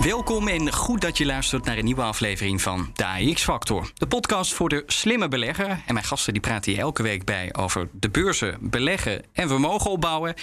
Welkom en goed dat je luistert naar een nieuwe aflevering van de Factor. De podcast voor de slimme belegger. En mijn gasten die praten hier elke week bij over de beurzen, beleggen en vermogen opbouwen.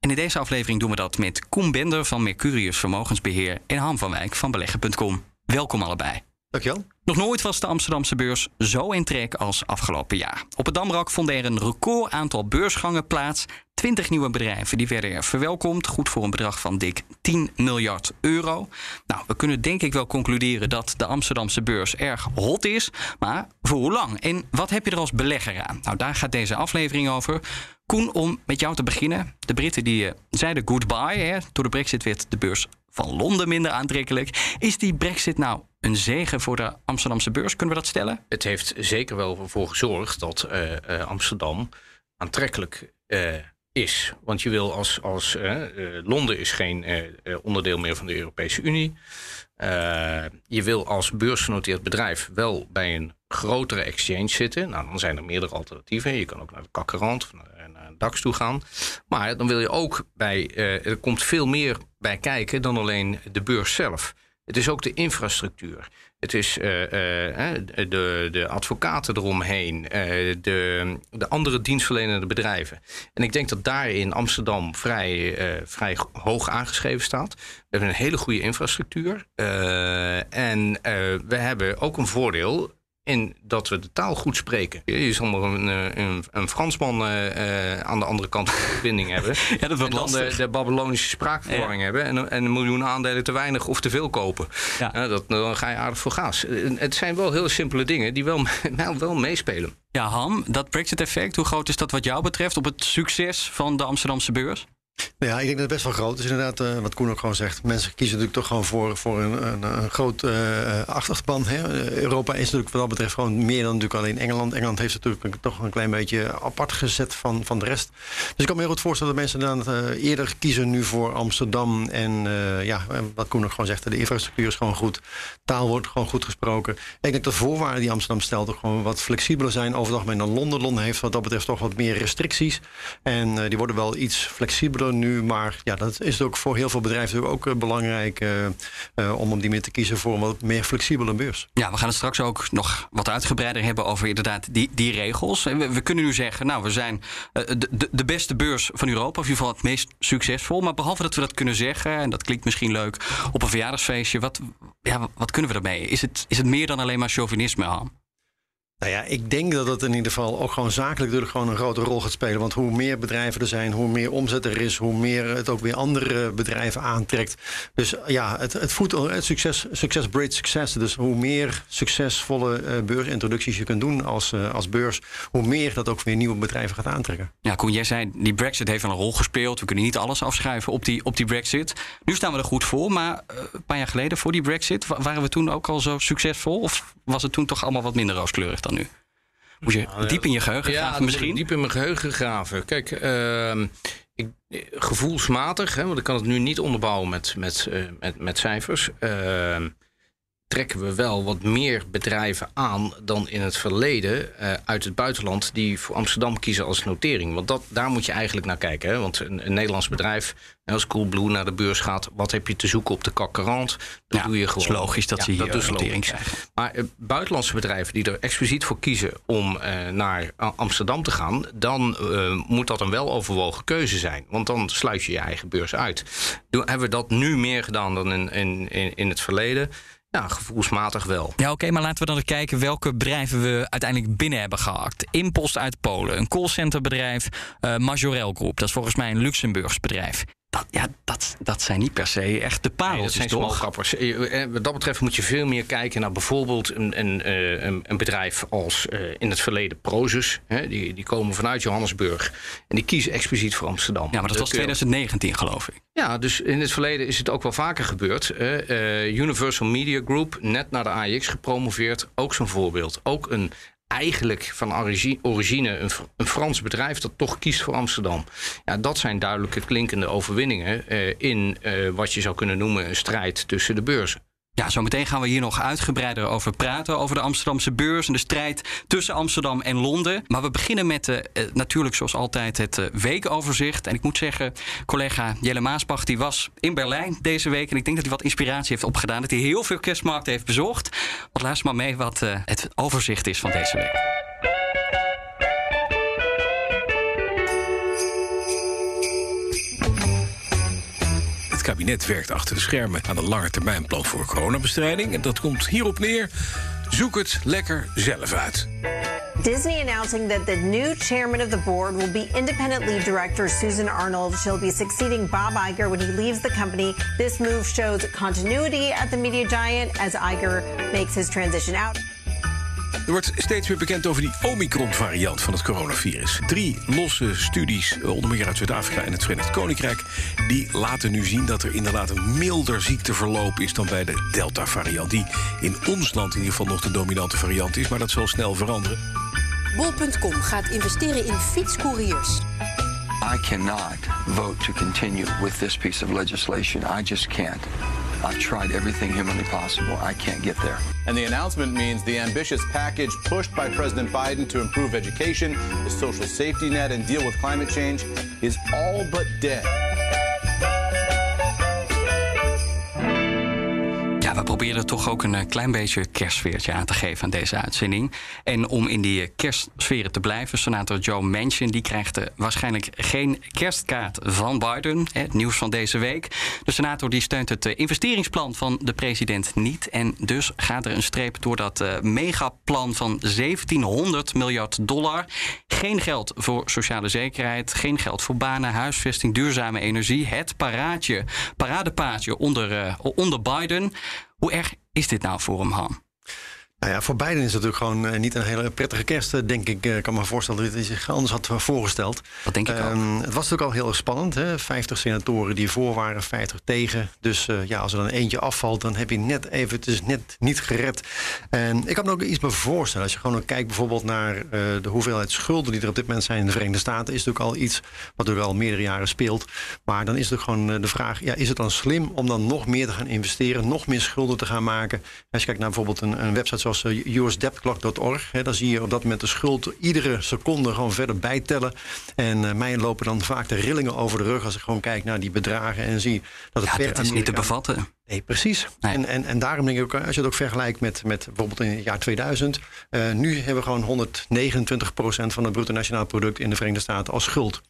En in deze aflevering doen we dat met Koen Bender van Mercurius Vermogensbeheer en Han van Wijk van beleggen.com. Welkom allebei. Dankjewel. Nog nooit was de Amsterdamse beurs zo in trek als afgelopen jaar. Op het Damrak vonden er een record aantal beursgangen plaats. 20 nieuwe bedrijven die werden er verwelkomd. Goed voor een bedrag van dik 10 miljard euro. Nou, we kunnen denk ik wel concluderen dat de Amsterdamse beurs erg hot is. Maar voor hoe lang? En wat heb je er als belegger aan? Nou, daar gaat deze aflevering over. Koen, om met jou te beginnen. De Britten die uh, zeiden goodbye. Hè. Door de brexit werd de beurs van Londen minder aantrekkelijk. Is die brexit nou een zegen voor de Amsterdamse beurs? Kunnen we dat stellen? Het heeft zeker wel voor gezorgd dat uh, uh, Amsterdam aantrekkelijk uh, is. Want je wil als, als Londen is geen onderdeel meer van de Europese Unie. je wil als beursgenoteerd bedrijf wel bij een grotere exchange zitten. Nou, dan zijn er meerdere alternatieven. Je kan ook naar de Kakkerand of naar DAX toe gaan. Maar dan wil je ook bij, er komt veel meer bij kijken dan alleen de beurs zelf. Het is ook de infrastructuur. Het is uh, uh, de, de advocaten eromheen, de, de andere dienstverlenende bedrijven. En ik denk dat daar in Amsterdam vrij, vrij hoog aangeschreven staat. We hebben een hele goede infrastructuur. en we hebben ook een voordeel in dat we de taal goed spreken. Je zal maar een, een, een Fransman uh, aan de andere kant van de verbinding hebben. ja, dat en dan de, de, Babylonische spraakverwarring ja. hebben. En, en, een miljoen aandelen te weinig of te veel kopen. Ja. Uh, dat, dan ga je aardig voor gaas. Het zijn wel heel simpele dingen die wel, wel meespelen. Ja, Han, dat Brexit-effect, hoe groot is dat wat jou betreft op het succes van de Amsterdamse beurs? Nou ja, ik denk dat het best wel groot is. Inderdaad, uh, wat Koen ook gewoon zegt. Mensen kiezen natuurlijk toch gewoon voor, voor een, een, een groot uh. Europa is natuurlijk wat dat betreft gewoon meer dan natuurlijk alleen Engeland. Engeland heeft natuurlijk toch een klein beetje apart gezet van, van de rest. Dus ik kan me heel goed voorstellen dat mensen dan uh, eerder kiezen nu voor Amsterdam. En ja, wat Koen ook gewoon zegt, de infrastructuur is gewoon goed. Taal wordt gewoon goed gesproken. Ik denk dat de voorwaarden die Amsterdam stelt ook gewoon wat flexibeler zijn over het algemeen dan Londen. Londen heeft wat dat betreft toch wat meer restricties. En die worden wel iets flexibeler nu. Maar ja, dat is ook voor heel veel bedrijven ook uh, belangrijk uh, uh, om op die manier te kiezen voor een wat meer flexibele beurs. Ja, we gaan het straks ook nog wat uitgebreider hebben over inderdaad die, die regels. We, kunnen nu zeggen, nou, we zijn de, de beste beurs van Europa, of in ieder geval het meest succesvol. Maar behalve dat we dat kunnen zeggen, en dat klinkt misschien leuk op een verjaardagsfeestje, wat, ja, wat kunnen we ermee? Is het, is het meer dan alleen maar chauvinisme, Han? Nou ja, ik denk dat het in ieder geval ook gewoon zakelijk natuurlijk gewoon een grote rol gaat spelen. Want hoe meer bedrijven er zijn, hoe meer omzet er is, hoe meer het ook weer andere bedrijven aantrekt. Dus ja, het, het voedt het succes, succes breeds succes. Dus hoe meer succesvolle uh, beursintroducties je kunt doen als, uh, als beurs, hoe meer dat ook weer nieuwe bedrijven gaat aantrekken. Ja, Koen, jij zei, die Brexit heeft een rol gespeeld. We kunnen niet alles afschrijven op die, op die Brexit. Nu staan we er goed voor, maar uh, een paar jaar geleden voor die Brexit, waren we toen ook al zo succesvol? Of was het toen toch allemaal wat minder rooskleurig dan nu? Moet je diep in je geheugen ja, graven misschien? diep in mijn geheugen graven. Kijk, uh, ik, gevoelsmatig, hè, want ik kan het nu niet onderbouwen met, met, uh, met, met cijfers. Uh, trekken we wel wat meer bedrijven aan dan in het verleden uh, uit het buitenland die voor Amsterdam kiezen als notering. Want dat, daar moet je eigenlijk naar kijken. Hè? Want een, een Nederlands bedrijf, als Coolblue naar de beurs gaat, wat heb je te zoeken op de kakkerant? Dat ja, doe je gewoon. Het is logisch dat ja, ze hier dat notering krijgen. Maar uh, buitenlandse bedrijven die er expliciet voor kiezen om uh, naar Amsterdam te gaan, dan moet dat een weloverwogen keuze zijn. Want dan sluit je je eigen beurs uit. Hebben we dat nu meer gedaan dan in, in, in, in het verleden? Ja, gevoelsmatig wel. Ja, oké, maar laten we dan eens kijken welke bedrijven we uiteindelijk binnen hebben gehakt. Impost uit Polen, een callcenterbedrijf, uh, Majorel Groep. Dat is volgens mij een Luxemburgs bedrijf. Dat, ja, dat, dat zijn niet per se echt de Nee, dat zijn smallcappers. Eh, eh, Wat dat betreft moet je veel meer kijken naar bijvoorbeeld een, een, eh, een, bedrijf als eh, in het verleden Prozus. Die, die komen vanuit Johannesburg en die kiezen expliciet voor Amsterdam. Ja, maar dat was kun je- 2019, geloof ik. Ja, dus in het verleden is het ook wel vaker gebeurd. Eh, eh, Universal Media Group, net naar de AIX gepromoveerd, ook zo'n voorbeeld. Ook een eigenlijk van origi- origine een, een Frans bedrijf dat toch kiest voor Amsterdam. Ja, dat zijn duidelijke klinkende overwinningen eh, in eh, wat je zou kunnen noemen een strijd tussen de beurzen. Ja, zometeen gaan we hier nog uitgebreider over praten. Over de Amsterdamse beurs en de strijd tussen Amsterdam en Londen. Maar we beginnen met eh, natuurlijk zoals altijd het eh, weekoverzicht. En ik moet zeggen, collega Jelle Maasbach die was in Berlijn deze week. En ik denk dat hij wat inspiratie heeft opgedaan. Dat hij heel veel kerstmarkten heeft bezocht. Want luister maar mee wat het overzicht is van deze week. Kabinet werkt achter de schermen aan een langetermijnplan voor coronabestrijding. En dat komt hierop neer. Zoek het lekker zelf uit. Disney announcing that the new chairman of the board will be independent lead director Susan Arnold. She'll be succeeding Bob Iger when he leaves the company. This move shows continuity at the media giant as Iger makes his transition out. Er wordt steeds meer bekend over die Omicron-variant van het coronavirus. Drie losse studies, eh, onder meer uit Zuid-Afrika en het Verenigd Koninkrijk... die laten nu zien dat er inderdaad een milder ziekteverloop is... dan bij de Delta-variant, die in ons land in ieder geval nog de dominante variant is... maar dat zal snel veranderen. Bol.com gaat investeren in fietscouriers. I cannot vote to continue with this piece of legislation. I just can't. I've tried everything humanly possible. I can't get there. And the announcement means the ambitious package pushed by President Biden to improve education, the social safety net, and deal with climate change is all but dead. Proberen toch ook een eh, klein beetje kerstsfeertje aan te geven aan deze uitzending. En om in die eh, kerstsferen te blijven, senator Joe Manchin... die krijgt eh, waarschijnlijk geen kerstkaart van Biden. Het nieuws van deze week. De senator die steunt het investeringsplan van de president niet. En dus gaat er een streep door dat megaplan van 1700 miljard dollar. Geen geld voor sociale zekerheid, geen geld voor banen, huisvesting, duurzame energie. Het paraatje, paradepaadje onder, onder Biden. Hoe erg is dit nou voor hem, Han? Nou ja, voor Biden is het natuurlijk gewoon eh, niet een hele prettige kerst, eh, denk ik. Ik kan me voorstellen dat hij zich anders had eh, voorgesteld. Dat denk ik ook. Ehm, het was natuurlijk al heel erg spannend. Hè? 50 senatoren die voor waren, 50 tegen. Dus eh, ja, als er dan eentje afvalt, dan heb je net even, het is net niet gered. En ik kan me ook iets bij voorstellen. Als je gewoon kijkt bijvoorbeeld naar eh, de hoeveelheid schulden die er op dit moment zijn in de Verenigde Staten, is natuurlijk al iets wat natuurlijk al meerdere jaren speelt. Maar dan is het gewoon eh, de vraag: ja, is het dan slim om dan nog meer te gaan investeren, nog meer schulden te gaan maken? Als je kijkt naar bijvoorbeeld een, een website zoals eh, usdebtclock.org, hè, dan zie je op dat moment de schuld iedere seconde gewoon verder bijtellen. En eh, mij lopen dan vaak de rillingen over de rug als ik gewoon kijk naar die bedragen en zie dat het Ja, per dat is niet te bevatten. Nee, precies. Nee. En, en, en daarom denk ik ook, als je het ook vergelijkt met, met bijvoorbeeld in het jaar 2000. eh, nu hebben we gewoon 129% van het bruto nationaal product in de Verenigde Staten als schuld.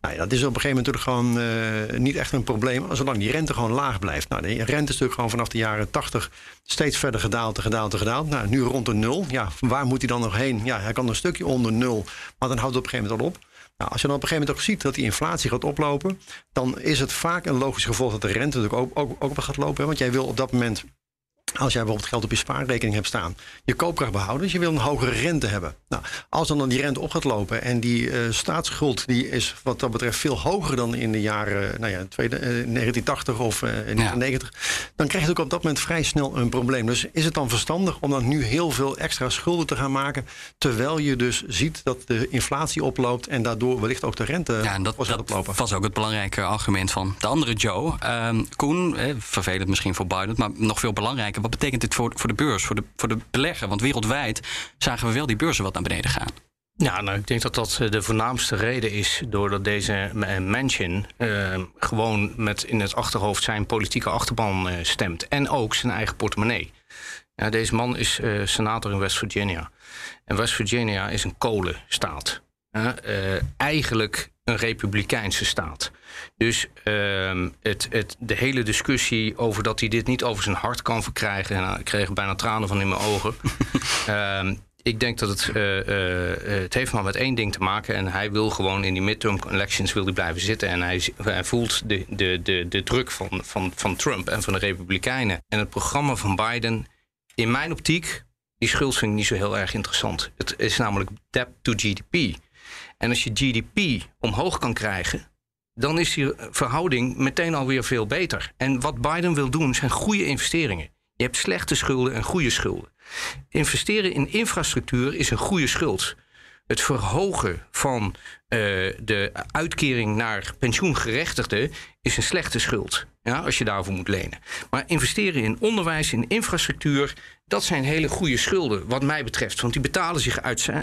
Nou ja, dat is op een gegeven moment natuurlijk gewoon eh, niet echt een probleem. Zolang die rente gewoon laag blijft. Nou, de rente is natuurlijk gewoon vanaf de jaren 80 steeds verder gedaald, gedaald, gedaald. Nou, nu rond de nul. Ja, waar moet hij dan nog heen? Ja, hij kan een stukje onder nul. Maar dan houdt het op een gegeven moment al op. Nou, als je dan op een gegeven moment ook ziet dat die inflatie gaat oplopen, dan is het vaak een logisch gevolg dat de rente natuurlijk ook, ook, ook op gaat lopen. Want jij wil op dat moment, als jij bijvoorbeeld geld op je spaarrekening hebt staan, je koopkracht behouden, dus je wil een hogere rente hebben. Nou, als dan, dan die rente op gaat lopen en die eh, staatsschuld die is wat dat betreft veel hoger dan in de jaren nou ja, tweede, eh, 1980 of eh, 1990, dan krijg je ook op dat moment vrij snel een probleem. Dus is het dan verstandig om dan nu heel veel extra schulden te gaan maken, terwijl je dus ziet dat de inflatie oploopt en daardoor wellicht ook de rente Ja, en dat, gaat dat oplopen? was ook het belangrijke argument van de andere Joe. Ehm, Koen, eh, vervelend misschien voor Biden, maar nog veel belangrijker. Wat betekent dit voor, voor de beurs, voor de, voor de belegger? Want wereldwijd zagen we wel die beurzen wat naar beneden gaan. Ja, nou, ik denk dat dat eh, de voornaamste reden is doordat deze eh, Manchin eh, gewoon met in het achterhoofd zijn politieke achterban eh, stemt. En ook zijn eigen portemonnee. Ja, deze man is senator in West Virginia. En West Virginia is een kolenstaat. Eigenlijk een republikeinse staat. Dus ehm, het, het, de hele discussie over dat hij dit niet over zijn hart kan verkrijgen. Nou, ik kreeg bijna tranen van in mijn ogen. Ehm, ik denk dat het, uh, uh, het heeft maar met één ding te maken. En hij wil gewoon in die midterm elections wil hij blijven zitten. En hij, hij voelt de, de, de, de druk van, van, van Trump en van de Republikeinen. En het programma van Biden, in mijn optiek, die schuld vind ik niet zo heel erg interessant. Het is namelijk debt to GDP. En als je GDP omhoog kan krijgen, dan is die verhouding meteen alweer veel beter. En wat Biden wil doen zijn goede investeringen. Je hebt slechte schulden en goede schulden. Investeren in infrastructuur is een goede schuld. Het verhogen van uh, de uitkering naar pensioengerechtigden is een slechte schuld. Ja, als je daarvoor moet lenen. Maar investeren in onderwijs, in infrastructuur, dat zijn hele goede schulden, wat mij betreft. Want die betalen zich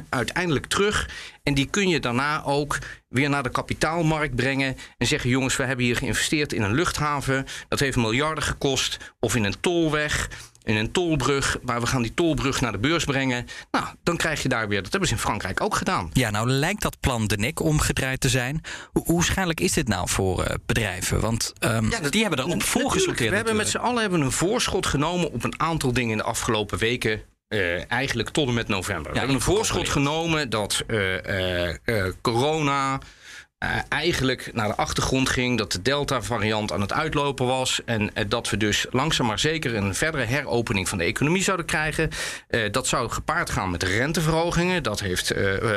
uiteindelijk terug. En die kun je daarna ook weer naar de kapitaalmarkt brengen. En zeggen: jongens, we hebben hier geïnvesteerd in een luchthaven. Dat heeft miljarden gekost. Of in een tolweg in een tolbrug, waar we gaan die tolbrug naar de beurs brengen. Nou, dan krijg je daar weer, dat hebben ze in Frankrijk ook gedaan. Ja, nou lijkt dat plan de nek omgedraaid te zijn. Hoe, hoe schadelijk is dit nou voor uh, bedrijven? Want um, ja, dat, die hebben erop volgesorteerd. We hebben met z'n allen hebben een voorschot genomen op een aantal dingen in de afgelopen weken. Uh, eigenlijk tot en met november. Ja, we hebben een voorschot genomen dat uh, corona, eigenlijk naar de achtergrond ging. Dat de Delta-variant aan het uitlopen was. En uh, dat we dus langzaam maar zeker een verdere heropening van de economie zouden krijgen. Uh, dat zou gepaard gaan met renteverhogingen. Dat heeft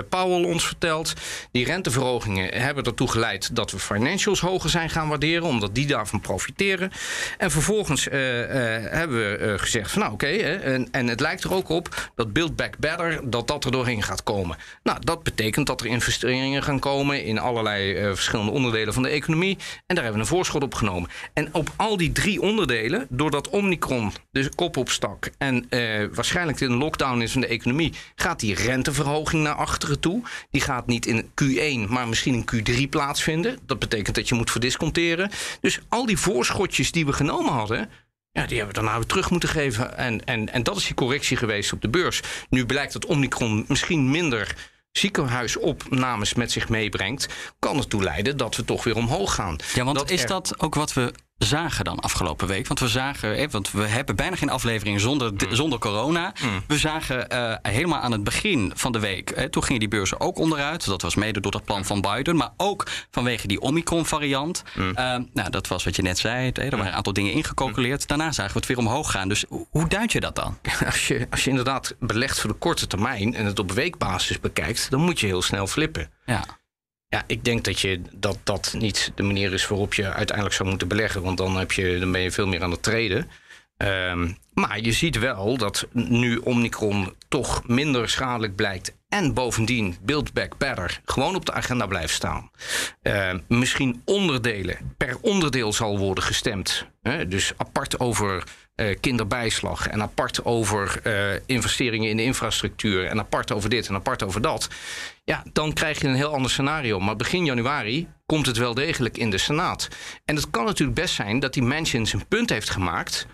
Powell ons verteld. Die renteverhogingen hebben ertoe geleid dat we financials hoger zijn gaan waarderen. Omdat die daarvan profiteren. En vervolgens hebben we gezegd van nou oké. En, en het lijkt er ook op dat Build Back Better dat dat er doorheen gaat komen. Nou, dat betekent dat er investeringen gaan komen in allerlei uh, verschillende onderdelen van de economie. En daar hebben we een voorschot op genomen. En op al die drie onderdelen, doordat Omicron de kop opstak en uh, waarschijnlijk een lockdown is van de economie, gaat die renteverhoging naar achteren toe. Die gaat niet in Q1, maar misschien in Q3 plaatsvinden. Dat betekent dat je moet verdisconteren. Dus al die voorschotjes die we genomen hadden. Ja, die hebben we daarna weer terug moeten geven. En, en, en dat is die correctie geweest op de beurs. Nu blijkt dat Omicron misschien minder ziekenhuisopnames met zich meebrengt, kan ertoe leiden dat we toch weer omhoog gaan. Ja, want is dat ook wat we zagen dan afgelopen week? Want we zagen, want we hebben bijna geen aflevering zonder, mm. zonder corona. Mm. We zagen uh, helemaal aan het begin van de week, hè, toen gingen die beurzen ook onderuit. Dat was mede door dat plan van Biden, maar ook vanwege die Omicron-variant. Mm. Uh, nou, dat was wat je net zei, hè, er waren een aantal dingen ingecalculeerd. Daarna zagen we het weer omhoog gaan. Dus hoe duid je dat dan? Als je, als je inderdaad belegt voor de korte termijn en het op weekbasis bekijkt, dan moet je heel snel flippen. Ja. Ja, ik denk dat, je, dat dat niet de manier is waarop je uiteindelijk zou moeten beleggen. Want dan, heb je, dan ben je veel meer aan het treden. Um, maar je ziet wel dat nu Omicron toch minder schadelijk blijkt. En bovendien Build Back Better gewoon op de agenda blijft staan. Uh, misschien onderdelen, per onderdeel zal worden gestemd. Hè? Dus apart over uh, kinderbijslag en apart over uh, investeringen in de infrastructuur en apart over dit en apart over dat. Ja, dan krijg je een heel ander scenario. Maar begin januari komt het wel degelijk in de Senaat. En het kan natuurlijk best zijn dat die mensen zijn punt heeft gemaakt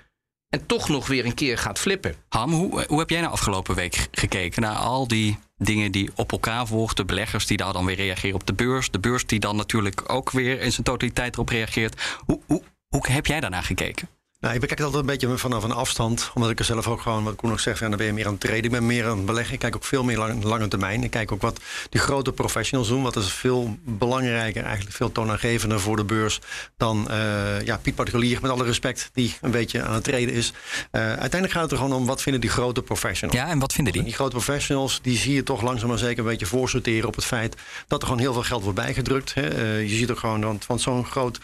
en toch nog weer een keer gaat flippen. Ham, hoe, hoe heb jij nou afgelopen week gekeken naar al die dingen die op elkaar volgen? De beleggers die daar dan weer reageren op de beurs. De beurs die dan natuurlijk ook weer in zijn totaliteit erop reageert. Hoe, hoe, hoe heb jij daarnaar gekeken? Nou, ik bekijk het altijd een beetje vanaf een afstand. Omdat ik er zelf ook gewoon, wat Koen ook zegt, ja, dan ben je meer aan het treden. Ik ben meer aan het beleggen. Ik kijk ook veel meer lang, lange termijn. Ik kijk ook wat die grote professionals doen. Wat is veel belangrijker, eigenlijk veel toonaangevender voor de beurs dan uh, ja, Piet Particulier, met alle respect, die een beetje aan het treden is. Uh, uiteindelijk gaat het er gewoon om wat vinden die grote professionals. Ja, en wat vinden die? die grote professionals, die zie je toch langzaam maar zeker een beetje voorsorteren op het feit dat er gewoon heel veel geld wordt bijgedrukt. Hè. Uh, je ziet ook gewoon, want, want zo'n groot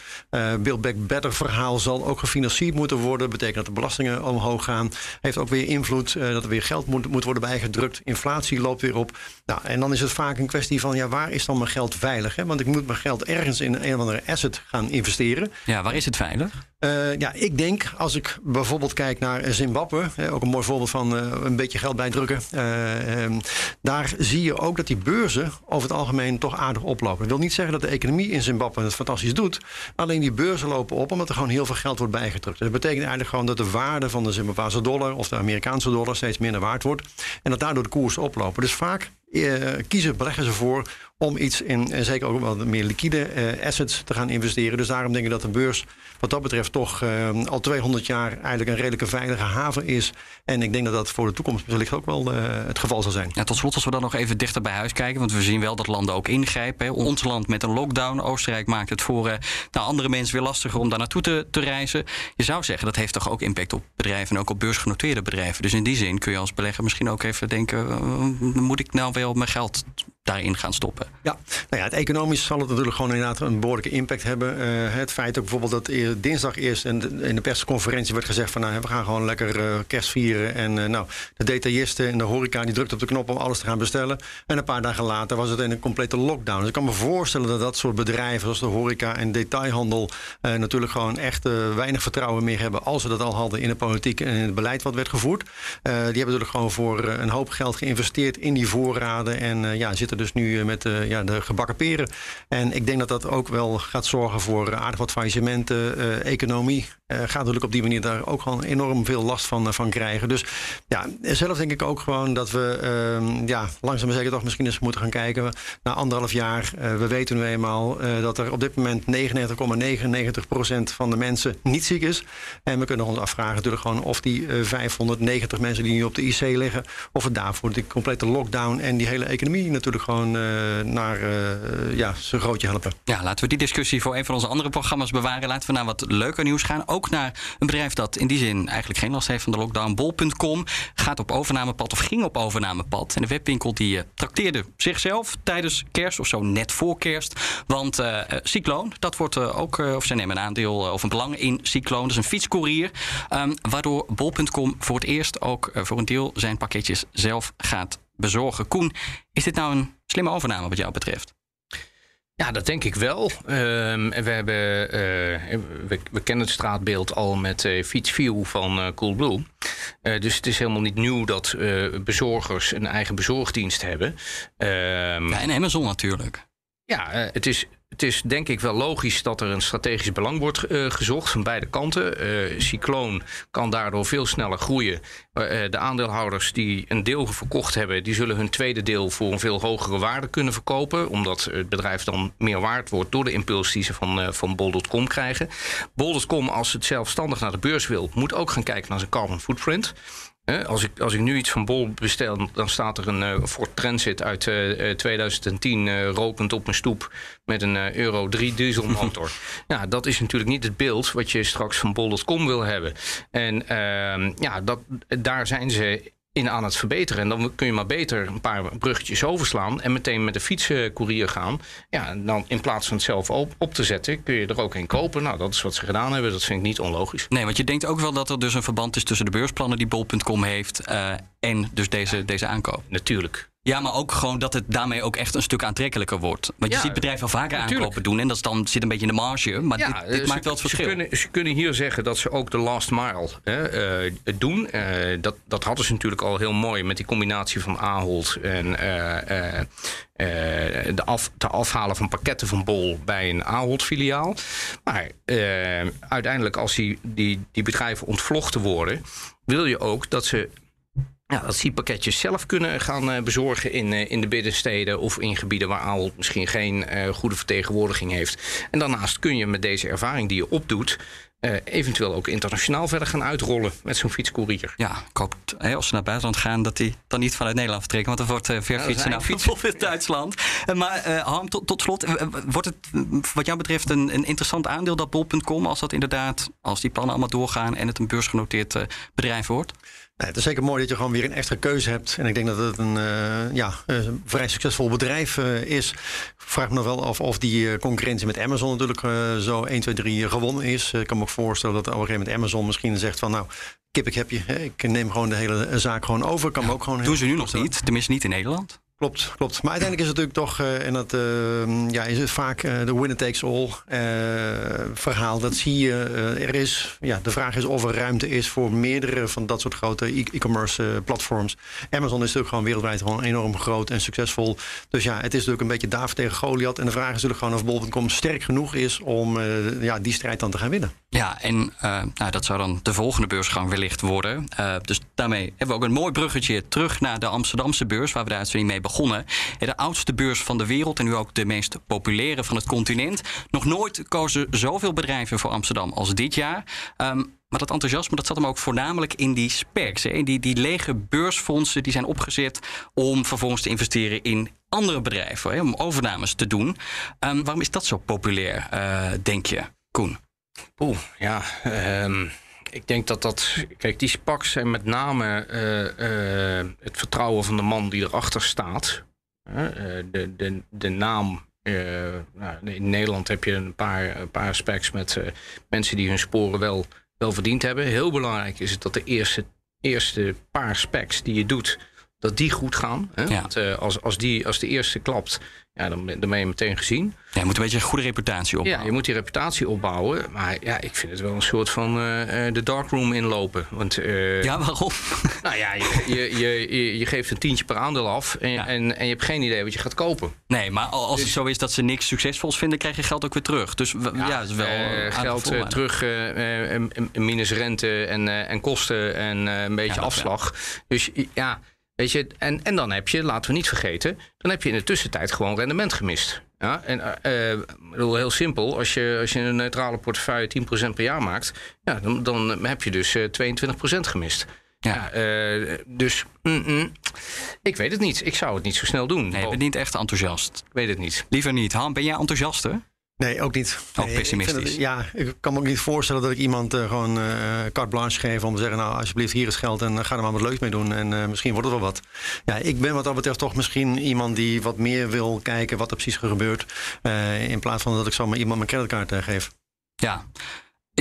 Build Back Better verhaal zal ook gefinancierd moeten worden. Dat betekent dat de belastingen omhoog gaan. Heeft ook weer invloed uh, dat er weer geld moet, moet worden bijgedrukt. Inflatie loopt weer op. Nou, en dan is het vaak een kwestie van ja, waar is dan mijn geld veilig? Hè? Want ik moet mijn geld ergens in een of andere asset gaan investeren. Ja, waar is het veilig? Uh, ja, ik denk als ik bijvoorbeeld kijk naar Zimbabwe, ook een mooi voorbeeld van uh, een beetje geld bijdrukken. Uh, daar zie je ook dat die beurzen over het algemeen toch aardig oplopen. Dat wil niet zeggen dat de economie in Zimbabwe het fantastisch doet. Alleen die beurzen lopen op omdat er gewoon heel veel geld wordt bijgedrukt. Dat betekent eigenlijk gewoon dat de waarde van de Zimbabweanse dollar of de Amerikaanse dollar steeds minder waard wordt. En dat daardoor de koersen oplopen. Dus vaak kiezen beleggers ervoor om iets in, en zeker ook wel meer liquide eh, assets te gaan investeren. Dus daarom denk ik dat de beurs wat dat betreft toch eh, al 200 jaar eigenlijk een redelijke veilige haven is. En ik denk dat dat voor de toekomst wellicht ook wel eh, het geval zal zijn. Ja, tot slot, als we dan nog even dichter bij huis kijken, want we zien wel dat landen ook ingrijpen. Ons land met een lockdown, Oostenrijk maakt het voor nou, andere mensen weer lastiger om daar naartoe te, te reizen. Je zou zeggen dat heeft toch ook impact op bedrijven en ook op beursgenoteerde bedrijven. Dus in die zin kun je als belegger misschien ook even denken: moet ik nou wel mijn geld daarin gaan stoppen? Ja, nou ja, het economisch zal het natuurlijk gewoon inderdaad een behoorlijke impact hebben. Uh, het feit ook bijvoorbeeld dat dinsdag eerst in de, persconferentie werd gezegd van nou, we gaan gewoon lekker uh, kerst vieren. En uh, nou, de detailisten en de horeca die drukt op de knop om alles te gaan bestellen. En een paar dagen later was het in een complete lockdown. Dus ik kan me voorstellen dat dat soort bedrijven zoals de horeca en detailhandel natuurlijk gewoon echt weinig vertrouwen meer hebben als ze dat al hadden in de politiek en in het beleid wat werd gevoerd. die hebben natuurlijk gewoon voor een hoop geld geïnvesteerd in die voorraden en ja, zitten dus nu met ja, de gebakken peren. En ik denk dat dat ook wel gaat zorgen voor aardig wat faillissementen, uh, economie. Gaat natuurlijk op die manier daar ook gewoon enorm veel last van, van krijgen. Dus ja, zelf denk ik ook gewoon dat we uh, ja, langzaam maar zeker toch misschien eens moeten gaan kijken. Na anderhalf jaar, we weten nu eenmaal dat er op dit moment 99,99% van de mensen niet ziek is. En we kunnen ons afvragen natuurlijk gewoon of die 590 mensen die nu op de IC liggen, of het daarvoor die complete lockdown en die hele economie natuurlijk gewoon naar ja, zijn grootje helpen. Ja, laten we die discussie voor een van onze andere programma's bewaren. Laten we naar wat leuker nieuws gaan. Ook naar een bedrijf dat in die zin eigenlijk geen last heeft van de lockdown. Bol.com gaat op overnamepad of ging op overnamepad. En de webwinkel die uh, trakteerde zichzelf tijdens kerst of zo net voor kerst. Want Cycloon, dat wordt ook, of zij nemen een aandeel of een belang in Cycloon. Dat is een fietscourier. Um, waardoor Bol.com voor het eerst ook voor een deel zijn pakketjes zelf gaat bezorgen. Koen, is dit nou een slimme overname wat jou betreft? Ja, dat denk ik wel. Um, en we, hebben, uh, we, we, kennen het straatbeeld al met uh, Fietsview van uh, Coolblue. dus het is helemaal niet nieuw dat bezorgers een eigen bezorgdienst hebben. Um, ja, en Amazon natuurlijk. Ja, het is, het is denk ik wel logisch dat er een strategisch belang wordt uh, gezocht van beide kanten. Uh, Cycloon kan daardoor veel sneller groeien. Uh, de aandeelhouders die een deel verkocht hebben, die zullen hun tweede deel voor een veel hogere waarde kunnen verkopen. Omdat het bedrijf dan meer waard wordt door de impuls die ze van, van Bol.com krijgen. Bol.com, als het zelfstandig naar de beurs wil, moet ook gaan kijken naar zijn carbon footprint. Als ik, als ik nu iets van Bol bestel, dan staat er een uh, Ford Transit uit uh, 2010 uh, rokend op mijn stoep met een Euro 3 dieselmotor. ja, dat is natuurlijk niet het beeld wat je straks van Bol.com wil hebben. En ehm, ja, dat, daar zijn ze in aan het verbeteren. En dan kun je maar beter een paar bruggetjes overslaan en meteen met de fietscourier gaan. Ja, dan in plaats van het zelf op, op, te zetten, kun je er ook een kopen. Nou, dat is wat ze gedaan hebben. Dat vind ik niet onlogisch. Nee, want je denkt ook wel dat er dus een verband is tussen de beursplannen die Bol.com heeft uh, en dus deze, deze aankoop. Natuurlijk. Ja, maar ook gewoon dat het daarmee ook echt een stuk aantrekkelijker wordt. Want je ziet bedrijven al vaker natuurlijk. aankopen doen en dat is dan zit een beetje in de marge. Maar ja, dit, dit maakt wel het verschil. Ze kunnen, ze kunnen hier zeggen dat ze ook de last mile hè, uh, doen. Uh, dat, dat hadden ze natuurlijk al heel mooi met die combinatie van Ahold en uh, de, af, te afhalen van pakketten van Bol bij een Ahold-filiaal. Maar uiteindelijk, als die, die, die bedrijven ontvlochten worden, wil je ook dat ze ja, dat die pakketjes zelf kunnen gaan uh, bezorgen in, uh, in de binnensteden of in gebieden waar Ahold misschien geen uh, goede vertegenwoordiging heeft. En daarnaast kun je met deze ervaring die je opdoet, eventueel ook internationaal verder gaan uitrollen met zo'n fietscourier. Ja, ik hoop hey, als ze naar buitenland gaan dat die dan niet vanuit Nederland vertrekken, want dan wordt ver fietsen naar fietsen in Duitsland. maar Harm, tot, tot slot, wordt het wat jou betreft een, een interessant aandeel dat bol.com als dat inderdaad, als die plannen allemaal doorgaan en het een beursgenoteerd bedrijf wordt? Nee, het is zeker mooi dat je gewoon weer een extra keuze hebt. En ik denk dat het een, uh, ja, een vrij succesvol bedrijf uh, is. Ik vraag me nog wel af of die concurrentie met Amazon natuurlijk uh, zo 1, 2, 3 gewonnen is. Ik kan me ook voorstellen dat op een gegeven moment Amazon misschien zegt van nou, kip ik heb je. Ik neem gewoon de hele zaak gewoon over. Kan me ook gewoon Doen ze nu nog niet, tenminste niet in Nederland. Klopt, klopt. Maar uiteindelijk is het natuurlijk toch, uh, en dat uh, ja, is het vaak uh, de winner takes all verhaal. Dat zie je. er is, ja, de vraag is of er ruimte is voor meerdere van dat soort grote e-commerce platforms. Amazon is natuurlijk gewoon wereldwijd gewoon enorm groot en succesvol. Dus ja, het is natuurlijk een beetje David tegen Goliath. En de vraag is natuurlijk gewoon of bol.com sterk genoeg is om ja, die strijd dan te gaan winnen. Ja, en nou, dat zou dan de volgende beursgang wellicht worden. dus daarmee hebben we ook een mooi bruggetje terug naar de Amsterdamse beurs, waar we uitzending mee begonnen begonnen. De oudste beurs van de wereld en nu ook de meest populaire van het continent. Nog nooit kozen zoveel bedrijven voor Amsterdam als dit jaar. Ehm, maar dat enthousiasme dat zat hem ook voornamelijk in die specs. Hè? Die, die lege beursfondsen die zijn opgezet om vervolgens te investeren in andere bedrijven. Hè? Om overnames te doen. Ehm, waarom is dat zo populair, uh, denk je, Koen? Oeh, ja. Um, ik denk dat dat. Kijk, die SPACs zijn met name uh, uh, het vertrouwen van de man die erachter staat. de, de, de naam. Nou, in Nederland heb je een paar, een paar specs met mensen die hun sporen wel, wel verdiend hebben. Heel belangrijk is het dat de eerste, eerste paar specs die je doet, dat die goed gaan. Hè? Ja. Want als, als, die, als de eerste klapt, ja, dan, dan ben je meteen gezien. Ja, je moet een beetje een goede reputatie opbouwen. Ja, je moet die reputatie opbouwen. Maar ja, ik vind het wel een soort van uh, de darkroom inlopen. Want, uh, ja, waarom? Nou ja, je, je, je, je, geeft een tientje per aandeel af en, ja. en, en, je hebt geen idee wat je gaat kopen. Nee, maar als dus, het zo is dat ze niks succesvols vinden, krijg je geld ook weer terug. Dus ja, ja is wel uh, geld terug, minus rente en, en kosten en een beetje afslag. Dus ja, Weet je, en, en dan heb je, laten we niet vergeten, dan heb je in de tussentijd gewoon rendement gemist. Ja, en uh, bedoel, heel simpel, als je, als je een neutrale portefeuille 10% per jaar maakt, ja, dan, dan heb je dus uh, 22% gemist. Ja. ja uh, dus mm -mm, ik weet het niet. Ik zou het niet zo snel doen. Nee, je bent niet echt enthousiast. Ik weet het niet. Liever niet. Han, ben jij enthousiast? Hè? Nee, ook niet. Ook nee, pessimistisch. Ja, ik kan me ook niet voorstellen dat ik iemand uh, gewoon uh, carte blanche geef om te zeggen: Nou, alsjeblieft, hier is geld en ga er maar wat leuks mee doen. En uh, misschien wordt het wel wat. Ja, ik ben wat dat betreft toch misschien iemand die wat meer wil kijken wat er precies gebeurt. in plaats van dat ik zomaar iemand mijn creditcard geef. Ja,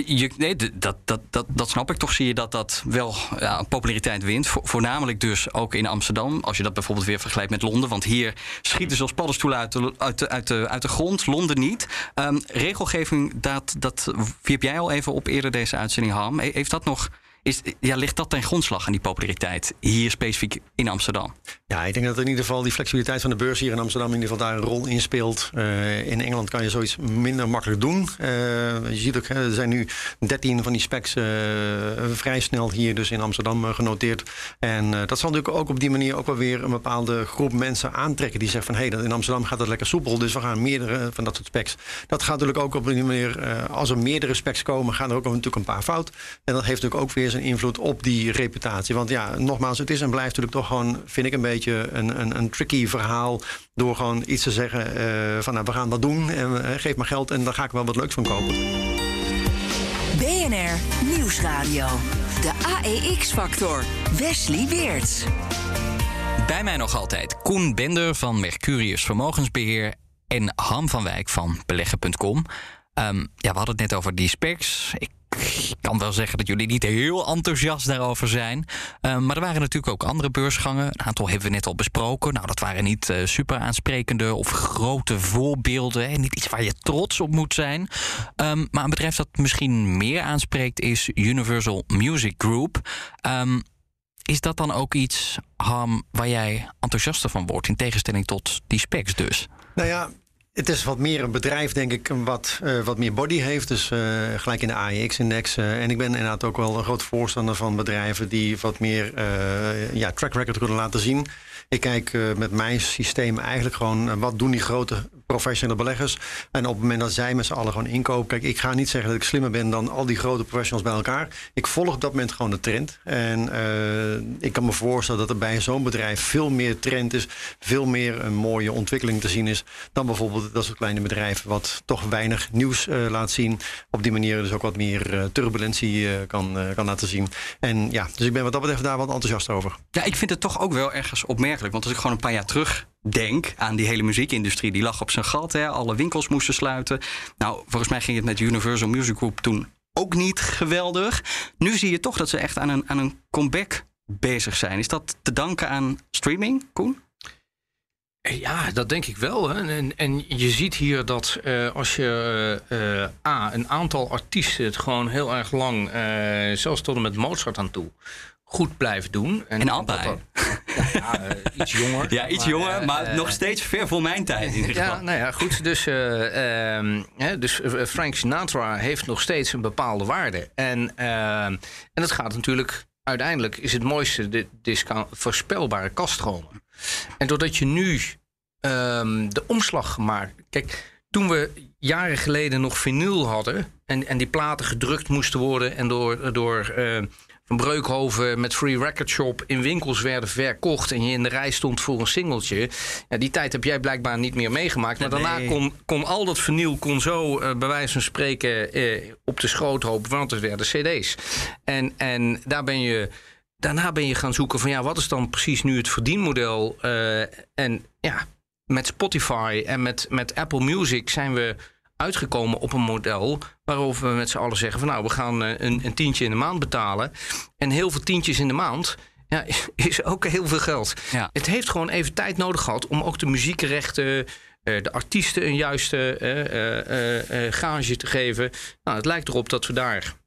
je, nee, dat, dat, dat, dat snap ik. Toch zie je dat dat wel ja, populariteit wint. voornamelijk dus ook in Amsterdam. Als je dat bijvoorbeeld weer vergelijkt met Londen. Want hier schieten ze als paddenstoelen uit de, uit de, uit de, uit de grond. Londen niet. Um, regelgeving, dat, dat wierp jij al even op eerder deze uitzending, Ham. Heeft dat nog is, ja, ligt dat ten grondslag aan die populariteit hier specifiek in Amsterdam? Ja, ik denk dat in ieder geval die flexibiliteit van de beurs hier in Amsterdam in ieder geval daar een rol in speelt. Uh, in Engeland kan je zoiets minder makkelijk doen. Uh, je ziet ook, er zijn nu 13 van die specs uh, vrij snel hier dus in Amsterdam genoteerd. En dat zal natuurlijk ook op die manier ook wel weer een bepaalde groep mensen aantrekken die zeggen van hé, hey, in Amsterdam gaat dat lekker soepel, dus we gaan meerdere van dat soort specs. Dat gaat natuurlijk ook op die manier, als er meerdere specs komen, gaan er ook natuurlijk een paar fout. En dat heeft natuurlijk ook weer zijn invloed op die reputatie. Want ja, nogmaals, het is en blijft natuurlijk toch gewoon, vind ik een beetje een, een, een tricky verhaal. Door gewoon iets te zeggen uh, van nou, we gaan wat doen en uh, geef maar geld en dan ga ik wel wat leuks van kopen. BNR Nieuwsradio. De AEX-factor. Wesley Weerts. Bij mij nog altijd Koen Bender van Mercurius Vermogensbeheer en Han van Wijk van beleggen.com. Um, ehm, ja, we hadden het net over die specs. Ik ik kan wel zeggen dat jullie niet heel enthousiast daarover zijn. Uh, maar er waren natuurlijk ook andere beursgangen. Een aantal hebben we net al besproken. Nou, dat waren niet uh, super aansprekende of grote voorbeelden. En niet iets waar je trots op moet zijn. Um, maar een bedrijf dat misschien meer aanspreekt is Universal Music Group. Um, is dat dan ook iets, Ham, waar jij enthousiaster van wordt? In tegenstelling tot die specs dus? Nou ja, het is wat meer een bedrijf, denk ik, wat, uh, wat meer body heeft. Dus uh, gelijk in de AEX-index. Uh, en ik ben inderdaad ook wel een groot voorstander van bedrijven die wat meer ja, track record kunnen laten zien. Ik kijk met mijn systeem eigenlijk gewoon wat doen die grote professionele beleggers. En op het moment dat zij met z'n allen gewoon inkopen. Kijk, ik ga niet zeggen dat ik slimmer ben dan al die grote professionals bij elkaar. Ik volg op dat moment gewoon de trend. En ik kan me voorstellen dat er bij zo'n bedrijf veel meer trend is. Veel meer een mooie ontwikkeling te zien is. Dan bijvoorbeeld dat soort kleine bedrijven wat toch weinig nieuws laat zien. Op die manier dus ook wat meer turbulentie kan, kan laten zien. En ja, dus ik ben wat dat betreft daar wat enthousiast over. Ja, ik vind het toch ook wel ergens opmerkelijk. Want als ik gewoon een paar jaar terug denk aan die hele muziekindustrie, die lag op zijn gat. Hè? Alle winkels moesten sluiten. Nou, volgens mij ging het met Universal Music Group toen ook niet geweldig. Nu zie je toch dat ze echt aan een, aan een comeback bezig zijn. Is dat te danken aan streaming, Koen? Ja, dat denk ik wel. Hè. En, en je ziet hier dat uh, als je uh, A, een aantal artiesten het gewoon heel erg lang, zelfs tot en met Mozart aan toe, goed blijft doen. En, en. Ja, iets jonger. Ja, iets maar, jonger, maar nog steeds ver voor mijn tijd. In ja, nou ja, goed. Dus, ehm, dus Frank Sinatra heeft nog steeds een bepaalde waarde. En, ehm, en het gaat natuurlijk, uiteindelijk is het mooiste de discount, voorspelbare kaststromen. En doordat je nu ehm, de omslag gemaakt. Kijk, toen we jaren geleden nog vinyl hadden. En, en die platen gedrukt moesten worden. en door, door eh, Breukhoven met Free Record Shop in winkels werden verkocht. en je in de rij stond voor een singeltje. Ja, die tijd heb jij blijkbaar niet meer meegemaakt. Maar daarna kon, kon al dat vinyl kon zo, eh, bij wijze van spreken, eh, op de schroothoop. want het werden CD's. En, en daar ben je. Daarna ben je gaan zoeken van ja, wat is dan precies nu het verdienmodel? Eh, en ja, met Spotify en met, met Apple Music zijn we uitgekomen op een model waarover we met z'n allen zeggen van nou, we gaan eh, een, een tientje in de maand betalen. En heel veel tientjes in de maand ja, is, ook heel veel geld. Ja. Het heeft gewoon even tijd nodig gehad om ook de muziekrechten, eh, de artiesten een juiste eh, gage te geven. Nou, het lijkt erop dat we daar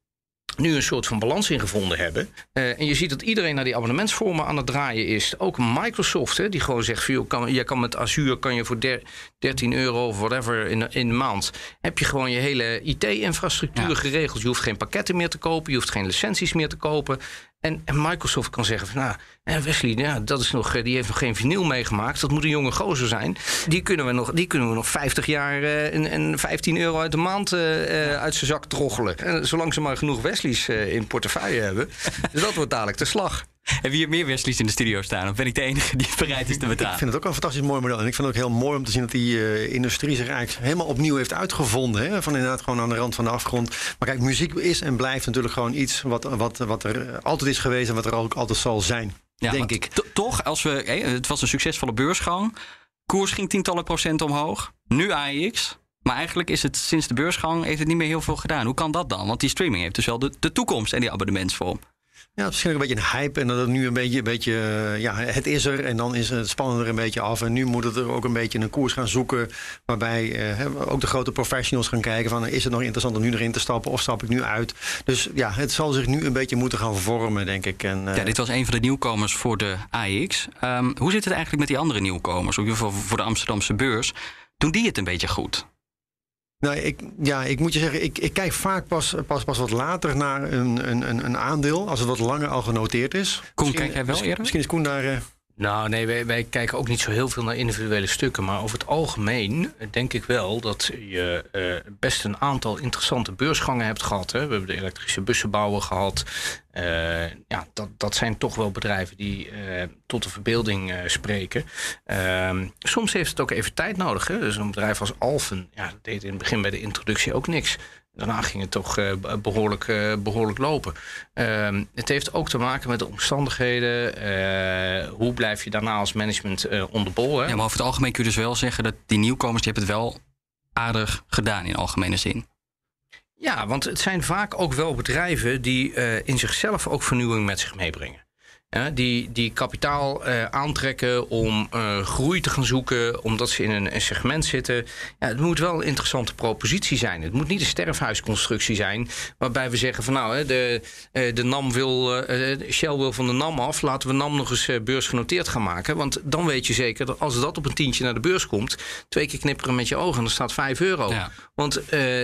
nu een soort van balans in gevonden hebben. En je ziet dat iedereen naar die abonnementsvormen aan het draaien is. Ook Microsoft, hè, die gewoon zegt... Van, joh, kan, je kan met Azure kan je voor der- 13 euro of whatever in, de- in de maand... heb je gewoon je hele IT-infrastructuur Ja. geregeld. Je hoeft geen pakketten meer te kopen, je hoeft geen licenties meer te kopen. En, en Microsoft kan zeggen van... nou, eh, Wesley, ja, dat is nog, eh, die heeft nog geen vinyl meegemaakt. Dat moet een jonge gozer zijn. Die kunnen we nog, die kunnen we nog 50 jaar eh, en, en 15 euro uit de maand uit zijn zak troggelen. En zolang ze maar genoeg Wesleys in portefeuille hebben. dus dat wordt dadelijk de slag. Hebben we hier meer Wesleys in de studio staan? Of ben ik de enige die bereid is te Ik betalen? vind het ook een fantastisch mooi model. En ik vind het ook heel mooi om te zien dat die eh, industrie zich eigenlijk helemaal opnieuw heeft uitgevonden. Hè? Van inderdaad gewoon aan de rand van de afgrond. Maar kijk, muziek is en blijft natuurlijk gewoon iets wat, wat, wat er eh, altijd is geweest en wat er ook altijd zal zijn. Ja, denk ik. to- Toch, als we, het was een succesvolle beursgang. Koers ging tientallen procent omhoog. Nu AEX. Maar eigenlijk is het sinds de beursgang heeft het niet meer heel veel gedaan. Hoe kan dat dan? Want die streaming heeft dus wel de, de toekomst en die abonnementsvorm. Ja, het is een beetje een hype. En dat het nu een beetje, een beetje eh, ja, het is er. En dan is het spannen er een beetje af. En nu moet het er ook een beetje een koers gaan zoeken. Waarbij eh, ook de grote professionals gaan kijken van... is het nog interessant om nu erin te stappen of stap ik nu uit? Dus ja, het zal zich nu een beetje moeten gaan vormen, denk ik. En, eh, Ja, dit was een van de nieuwkomers voor de AEX. Ehm, hoe zit het eigenlijk met die andere nieuwkomers? In ieder geval voor de Amsterdamse beurs. Doen die het een beetje goed? Nou, ik, ja, ik moet je zeggen, ik, ik kijk vaak pas, pas, pas wat later naar een, een, een, aandeel. Als het wat langer al genoteerd is. Koen, Misschien- kijk jij wel eerder? Misschien is Koen daar... eh, Nou, nee, wij, wij kijken ook niet zo heel veel naar individuele stukken. Maar over het algemeen denk ik wel dat je eh, best een aantal interessante beursgangen hebt gehad. Hè. We hebben de elektrische bussenbouwer gehad. Eh, ja, dat, dat zijn toch wel bedrijven die eh, tot de verbeelding spreken. Ehm, soms heeft het ook even tijd nodig. Hè. Dus een bedrijf als Alphen, ja, deed in het begin bij de introductie ook niks. Daarna ging het toch eh, behoorlijk, eh, behoorlijk lopen. Ehm, het heeft ook te maken met de omstandigheden. Eh, hoe blijf je daarna als management on the ball? Hè? Ja, maar over het algemeen kun je dus wel zeggen dat die nieuwkomers die hebben het wel aardig gedaan in algemene zin. Ja, want het zijn vaak ook wel bedrijven die in zichzelf ook vernieuwing met zich meebrengen. Ja, die, die kapitaal eh, aantrekken om eh, groei te gaan zoeken, omdat ze in een, een segment zitten. Ja, het moet wel een interessante propositie zijn. Het moet niet een sterfhuisconstructie zijn, waarbij we zeggen van nou, hè, de, eh, de NAM wil, Shell wil van de NAM af, laten we NAM nog eens beursgenoteerd gaan maken. Want dan weet je zeker dat als dat op een tientje naar de beurs komt, twee keer knipperen met je ogen en er staat 5 euro. Ja. Want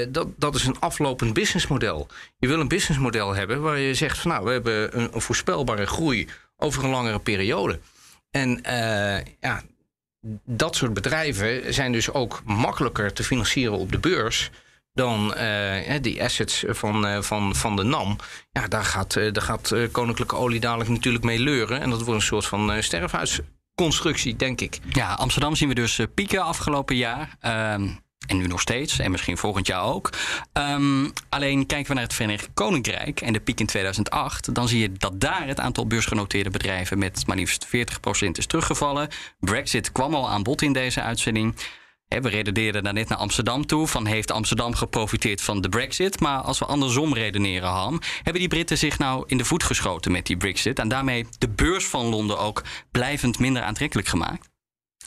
dat, dat is een aflopend businessmodel. Je wil een businessmodel hebben waar je zegt van nou, we hebben een, een voorspelbare groei over een langere periode. En eh, ja, dat soort bedrijven zijn dus ook makkelijker te financieren op de beurs dan eh, die assets van, eh, van, van de NAM. Ja, daar gaat, daar gaat Koninklijke Olie dadelijk natuurlijk mee leuren. En dat wordt een soort van sterfhuisconstructie, denk ik. Ja, Amsterdam zien we dus pieken afgelopen jaar. En nu nog steeds. En misschien volgend jaar ook. Ehm, alleen kijken we naar het Verenigd Koninkrijk en de piek in 2008. Dan zie je dat daar het aantal beursgenoteerde bedrijven met maar liefst 40% is teruggevallen. Brexit kwam al aan bod in deze uitzending. Hè, we redeneerden daar net naar Amsterdam toe. Van heeft Amsterdam geprofiteerd van de Brexit? Maar als we andersom redeneren, Ham, hebben die Britten zich nou in de voet geschoten met die Brexit? En daarmee de beurs van Londen ook blijvend minder aantrekkelijk gemaakt?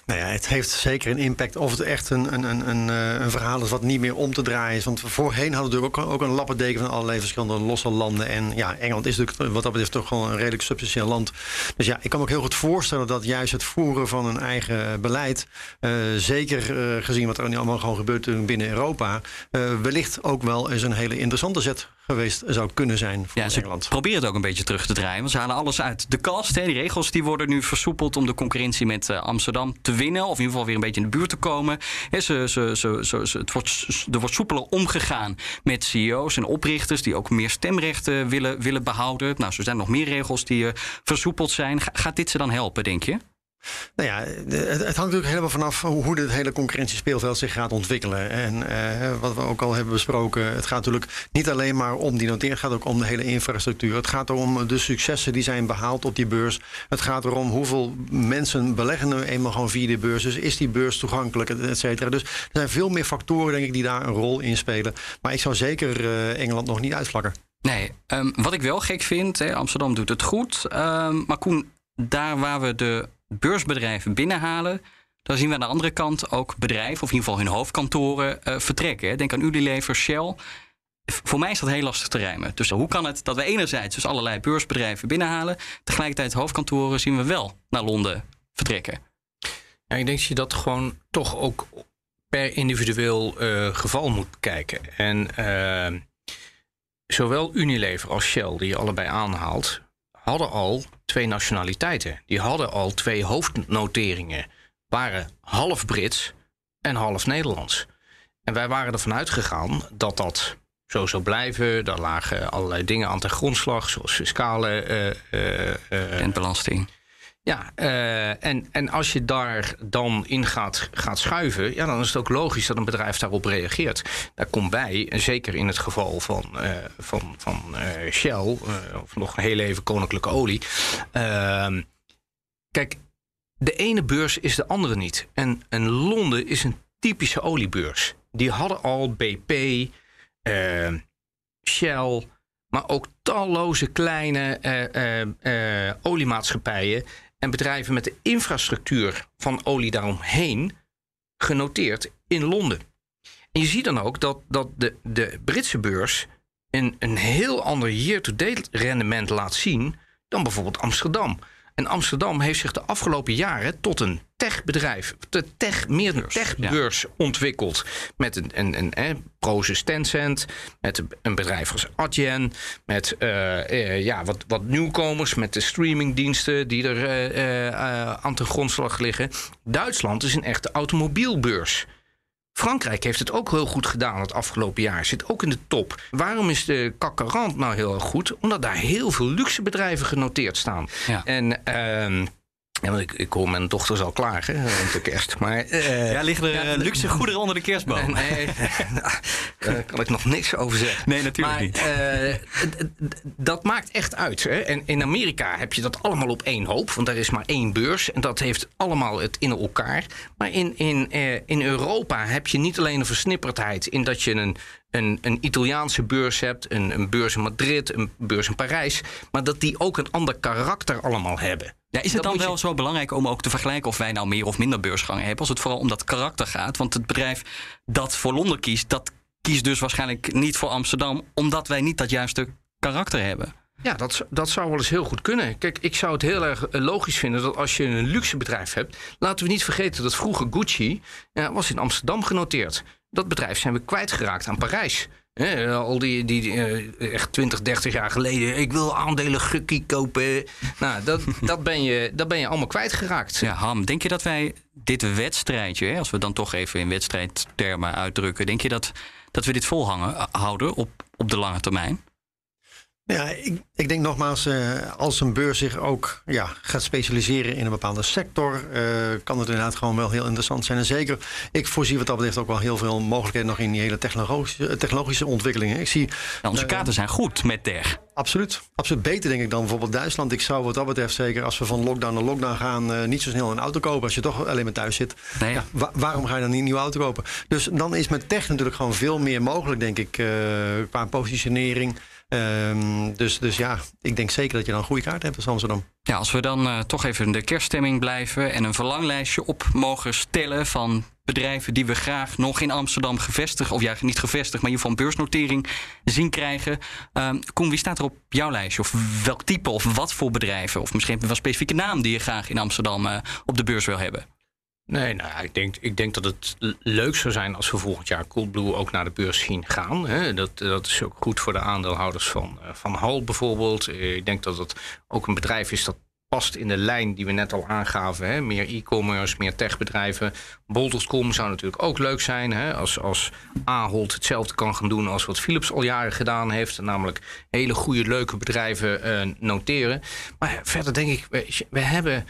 Nou ja, het heeft zeker een impact of het echt een, een, een, een, eh, een verhaal is wat niet meer om te draaien is. Want voorheen hadden we natuurlijk ook, ook een lappendeken van allerlei verschillende losse landen. En ja, Engeland is natuurlijk wat dat betreft toch gewoon een redelijk substantieel land. Dus ja, ik kan me ook heel goed voorstellen dat juist het voeren van een eigen beleid, uh, zeker uh, gezien wat er nu allemaal gewoon gebeurt binnen Europa, uh, wellicht ook wel eens een hele interessante zet geweest zou kunnen zijn voor ja, Engeland. Probeer het ook een beetje terug te draaien. Want ze halen alles uit de kast. Hè. Die regels die worden nu versoepeld om de concurrentie met Amsterdam te winnen. Of in ieder geval weer een beetje in de buurt te komen. Het wordt, er wordt soepeler omgegaan met CEO's en oprichters die ook meer stemrechten willen, willen behouden. Nou, zo zijn nog meer regels die uh, versoepeld zijn. Ga, gaat dit ze dan helpen, denk je? Nou ja, het, hangt natuurlijk helemaal vanaf hoe dit hele concurrentiespeelveld zich gaat ontwikkelen. En uh, wat we ook al hebben besproken, het gaat natuurlijk niet alleen maar om die notering, het gaat ook om de hele infrastructuur. Het gaat om de successen die zijn behaald op die beurs. Het gaat erom hoeveel mensen beleggen nu eenmaal gewoon via die beurs. Dus is die beurs toegankelijk, et cetera. Dus er zijn veel meer factoren, denk ik, die daar een rol in spelen. Maar ik zou zeker uh, Engeland nog niet uitvlakken. Nee, um, wat ik wel gek vind, hè, Amsterdam doet het goed. Um, maar Koen, daar waar we de beursbedrijven binnenhalen, dan zien we aan de andere kant ook bedrijven, of in ieder geval hun hoofdkantoren, uh, vertrekken. Denk aan Unilever, Shell. Voor mij is dat heel lastig te rijmen. Dus hoe kan het dat we enerzijds dus allerlei beursbedrijven binnenhalen, tegelijkertijd hoofdkantoren zien we wel naar Londen vertrekken? Ja, ik denk dat je dat gewoon toch ook per individueel uh, geval moet bekijken. En uh, zowel Unilever als Shell, die je allebei aanhaalt, hadden al twee nationaliteiten. Die hadden al twee hoofdnoteringen. Waren half Brits en half Nederlands. En wij waren ervan uitgegaan dat dat zo zou blijven. Daar lagen allerlei dingen aan ten grondslag, zoals fiscale. Uh, uh. Ja, uh, en, en als je daar dan in gaat, gaat schuiven, ja, dan is het ook logisch dat een bedrijf daarop reageert. Daar komt bij, en zeker in het geval van, uh, van, van uh, Shell, of nog heel even koninklijke olie. Ehm, kijk, de ene beurs is de andere niet. En, en Londen is een typische oliebeurs. Die hadden al BP, Shell, maar ook talloze kleine oliemaatschappijen en bedrijven met de infrastructuur van olie daaromheen genoteerd in Londen. En je ziet dan ook dat, dat de, de Britse beurs een, een heel ander year-to-date rendement laat zien dan bijvoorbeeld Amsterdam. En Amsterdam heeft zich de afgelopen jaren tot een techbedrijf, de tech, meer een techbeurs ja. ontwikkeld. Met een, een, een, een Tencent, met een bedrijf als Adyen, met uh, uh, ja, wat, wat nieuwkomers, met de streamingdiensten die er uh, aan ten grondslag liggen. Duitsland is een echte automobielbeurs. Frankrijk heeft het ook heel goed gedaan het afgelopen jaar. Zit ook in de top. Waarom is de CAC 40 nou heel erg goed? Omdat daar heel veel luxe bedrijven genoteerd staan. Ja. En uh, ja, want ik, ik hoor mijn dochters al klagen rond de kerst. Maar, uh, ja, liggen er ja, luxe goederen onder de kerstboom? Nee, daar kan ik nog niks over zeggen. Nee, natuurlijk maar, niet. Uh, dat maakt echt uit. Hè? En in Amerika heb je dat allemaal op één hoop. Want daar is maar één beurs. En dat heeft allemaal het in elkaar. Maar in, in, uh, in Europa heb je niet alleen een versnipperdheid... in dat je een, een, een Italiaanse beurs hebt, een, een beurs in Madrid, een beurs in Parijs... maar dat die ook een ander karakter allemaal hebben. Ja, is het dan wel je... zo belangrijk om ook te vergelijken of wij nou meer of minder beursgangen hebben? Als het vooral om dat karakter gaat. Want het bedrijf dat voor Londen kiest, dat kiest dus waarschijnlijk niet voor Amsterdam, omdat wij niet dat juiste karakter hebben. Ja, dat, dat zou wel eens heel goed kunnen. Kijk, ik zou het heel erg logisch vinden dat als je een luxe bedrijf hebt. Laten we niet vergeten dat vroeger Gucci ja, was in Amsterdam genoteerd. Dat bedrijf zijn we kwijtgeraakt aan Parijs. He, al die, die, die, echt 20, 30 jaar geleden. Ik wil aandelen Gukkie kopen. Nou, dat, dat, ben je, dat ben je allemaal kwijtgeraakt. Ja, Ham, denk je dat wij dit wedstrijdje, hè, als we dan toch even in wedstrijdtermen uitdrukken, denk je dat, dat we dit volhangen houden op, op de lange termijn? Ja, ik, ik denk nogmaals, uh, als een beurs zich ook ja, gaat specialiseren in een bepaalde sector, uh, kan het inderdaad gewoon wel heel interessant zijn. En zeker, ik voorzie wat dat betreft ook wel heel veel mogelijkheden nog in die hele technologische, technologische ontwikkelingen. Ik zie, ja, onze kaarten zijn goed met tech. Absoluut. Absoluut beter, denk ik, dan bijvoorbeeld Duitsland. Ik zou wat dat betreft zeker, als we van lockdown naar lockdown gaan, niet zo snel een auto kopen als je toch alleen maar thuis zit. Nee. Ja, wa waarom ga je dan niet een nieuwe auto kopen? Dus dan is met tech natuurlijk gewoon veel meer mogelijk, denk ik, qua positionering. Ehm, dus, dus ja, ik denk zeker dat je dan een goede kaart hebt als Amsterdam. Ja, als we dan uh, toch even in de kerststemming blijven en een verlanglijstje op mogen stellen van bedrijven die we graag nog in Amsterdam gevestigd, of ja, niet gevestigd, maar in ieder geval beursnotering zien krijgen. Uh, Koen, wie staat er op jouw lijstje? Of welk type of wat voor bedrijven? Of misschien wel specifieke naam die je graag in Amsterdam uh, op de beurs wil hebben? Nee, nou, ik denk, ik denk dat het leuk zou zijn als we volgend jaar Coolblue ook naar de beurs zien gaan. Hè. Dat, dat is ook goed voor de aandeelhouders van, uh, van Hal bijvoorbeeld. Uh, ik denk dat het ook een bedrijf is dat past in de lijn die we net al aangaven. Hè. Meer e-commerce, meer techbedrijven. Bol.com zou natuurlijk ook leuk zijn. Hè. Als, als Ahold hetzelfde kan gaan doen als wat Philips al jaren gedaan heeft. Namelijk hele goede, leuke bedrijven uh, noteren. Maar verder denk ik, we, we hebben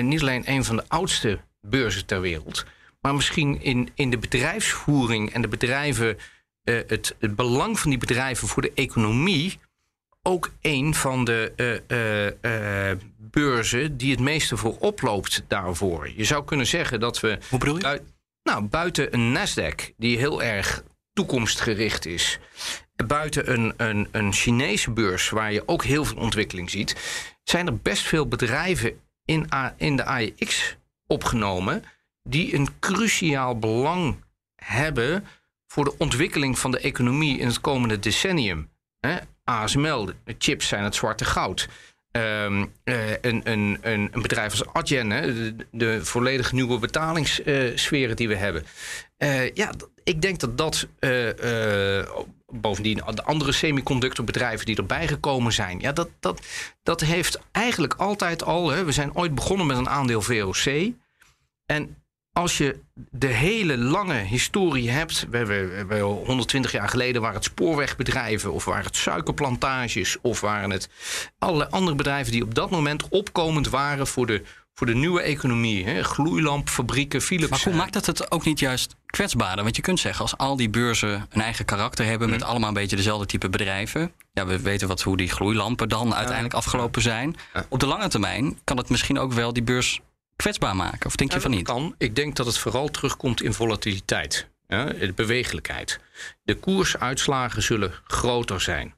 niet alleen een van de oudste beurzen ter wereld. Maar misschien in, in de bedrijfsvoering en de bedrijven, uh, het, het, belang van die bedrijven voor de economie. ook een van de uh, uh, beurzen die het meeste voor oploopt daarvoor. Je zou kunnen zeggen dat we. Hoe bedoel je? Bui nou, buiten een Nasdaq, die heel erg toekomstgericht is. Buiten een, een, een Chinese beurs, waar je ook heel veel ontwikkeling ziet. zijn er best veel bedrijven in, A, in de AEX opgenomen die een cruciaal belang hebben voor de ontwikkeling van de economie in het komende decennium. ASML, chips zijn het zwarte goud. Um, uh, een, een, een, bedrijf als Adyen, de, volledig nieuwe betalingssferen uh, die we hebben. Uh, ja, ik denk dat dat bovendien de andere semiconductorbedrijven die erbij gekomen zijn. Ja, dat, dat, dat heeft eigenlijk altijd al. Hè, we zijn ooit begonnen met een aandeel VOC. En als je de hele lange historie hebt, we hebben, we 120 jaar geleden waren het spoorwegbedrijven, of waren het suikerplantages, of waren het allerlei andere bedrijven die op dat moment opkomend waren voor de, voor de nieuwe economie. Hè? Gloeilampfabrieken, Philips. Maar hoe maakt dat het ook niet juist kwetsbaarder? Want je kunt zeggen, als al die beurzen een eigen karakter hebben, met allemaal een beetje dezelfde type bedrijven. Ja, we weten wat, hoe die gloeilampen dan uiteindelijk afgelopen zijn. Op de lange termijn kan het misschien ook wel die beurs kwetsbaar maken? Of denk je van niet? Kan. Ik denk dat het vooral terugkomt in volatiliteit. De bewegelijkheid. De koersuitslagen zullen groter zijn.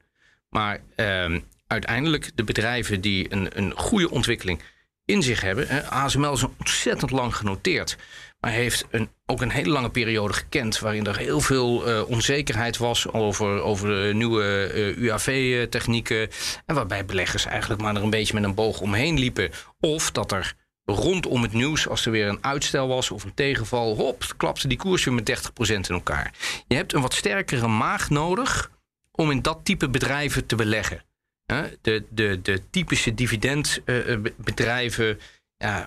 Maar eh, uiteindelijk de bedrijven die een, een goede ontwikkeling in zich hebben. ASML is ontzettend lang genoteerd. Maar heeft een, ook een hele lange periode gekend. waarin er heel veel uh, onzekerheid was over, over de nieuwe uh, UAV-technieken. En waarbij beleggers eigenlijk maar er een beetje met een boog omheen liepen. Of dat er rondom het nieuws, als er weer een uitstel was of een tegenval, hop, klapte die koers weer met 30% in elkaar. Je hebt een wat sterkere maag nodig om in dat type bedrijven te beleggen. De, de, de typische dividendbedrijven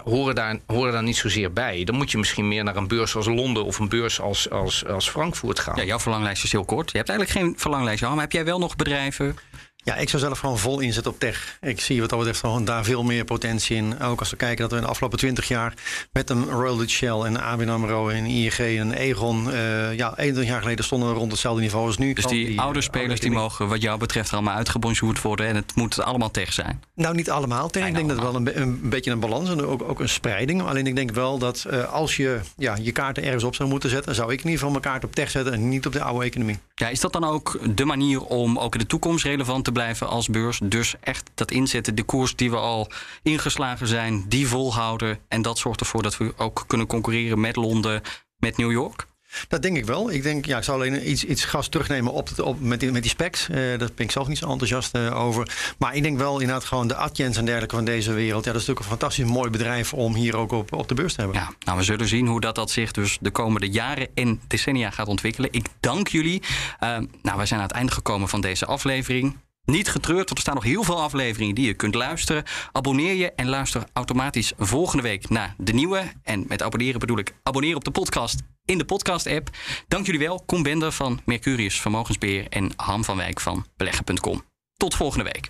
horen, daar, horen daar niet zozeer bij. Dan moet je misschien meer naar een beurs als Londen of een beurs als, als, als Frankfurt gaan. Ja, jouw verlanglijst is heel kort. Je hebt eigenlijk geen verlanglijstje, maar heb jij wel nog bedrijven ja, ik zou zelf gewoon vol inzetten op tech. Ik zie wat dat betreft gewoon daar veel meer potentie in. Ook als we kijken dat we in de afgelopen twintig jaar met een Royal Dutch Shell en ABN AMRO en ING en Egon, uh, ja, 21 jaar geleden stonden we rond hetzelfde niveau als nu. Dus die, die oude spelers die mogen wat jou betreft allemaal uitgebonjourd worden en het moet allemaal tech zijn? Nou, niet allemaal tech. Ik denk dat wel een, een, beetje een balans en ook, ook een spreiding. Alleen ik denk wel dat uh, als je ja, je kaarten ergens op zou moeten zetten, zou ik in ieder geval mijn kaart op tech zetten en niet op de oude economie. Ja, is dat dan ook de manier om ook in de toekomst relevant te blijven als beurs? Dus echt dat inzetten, de koers die we al ingeslagen zijn, die volhouden. En dat zorgt ervoor dat we ook kunnen concurreren met Londen, met New York? Dat denk ik wel. Ik denk, ja, ik zou alleen iets, iets gas terugnemen op, op, met, die, met die specs. Uh, daar ben ik zelf niet zo enthousiast uh, over. Maar ik denk wel inderdaad gewoon de Adjens en dergelijke van deze wereld. Ja, dat is natuurlijk een fantastisch mooi bedrijf om hier ook op, op de beurs te hebben. Ja, nou, we zullen zien hoe dat, dat zich dus de komende jaren en decennia gaat ontwikkelen. Ik dank jullie. Uh, nou, wij zijn aan het einde gekomen van deze aflevering. Niet getreurd, want er staan nog heel veel afleveringen die je kunt luisteren. Abonneer je en luister automatisch volgende week naar de nieuwe. En met abonneren bedoel ik abonneer op de podcast in de podcast-app. Dank jullie wel. Kom Bender van Mercurius Vermogensbeheer en Ham van Wijk van beleggen.com. Tot volgende week.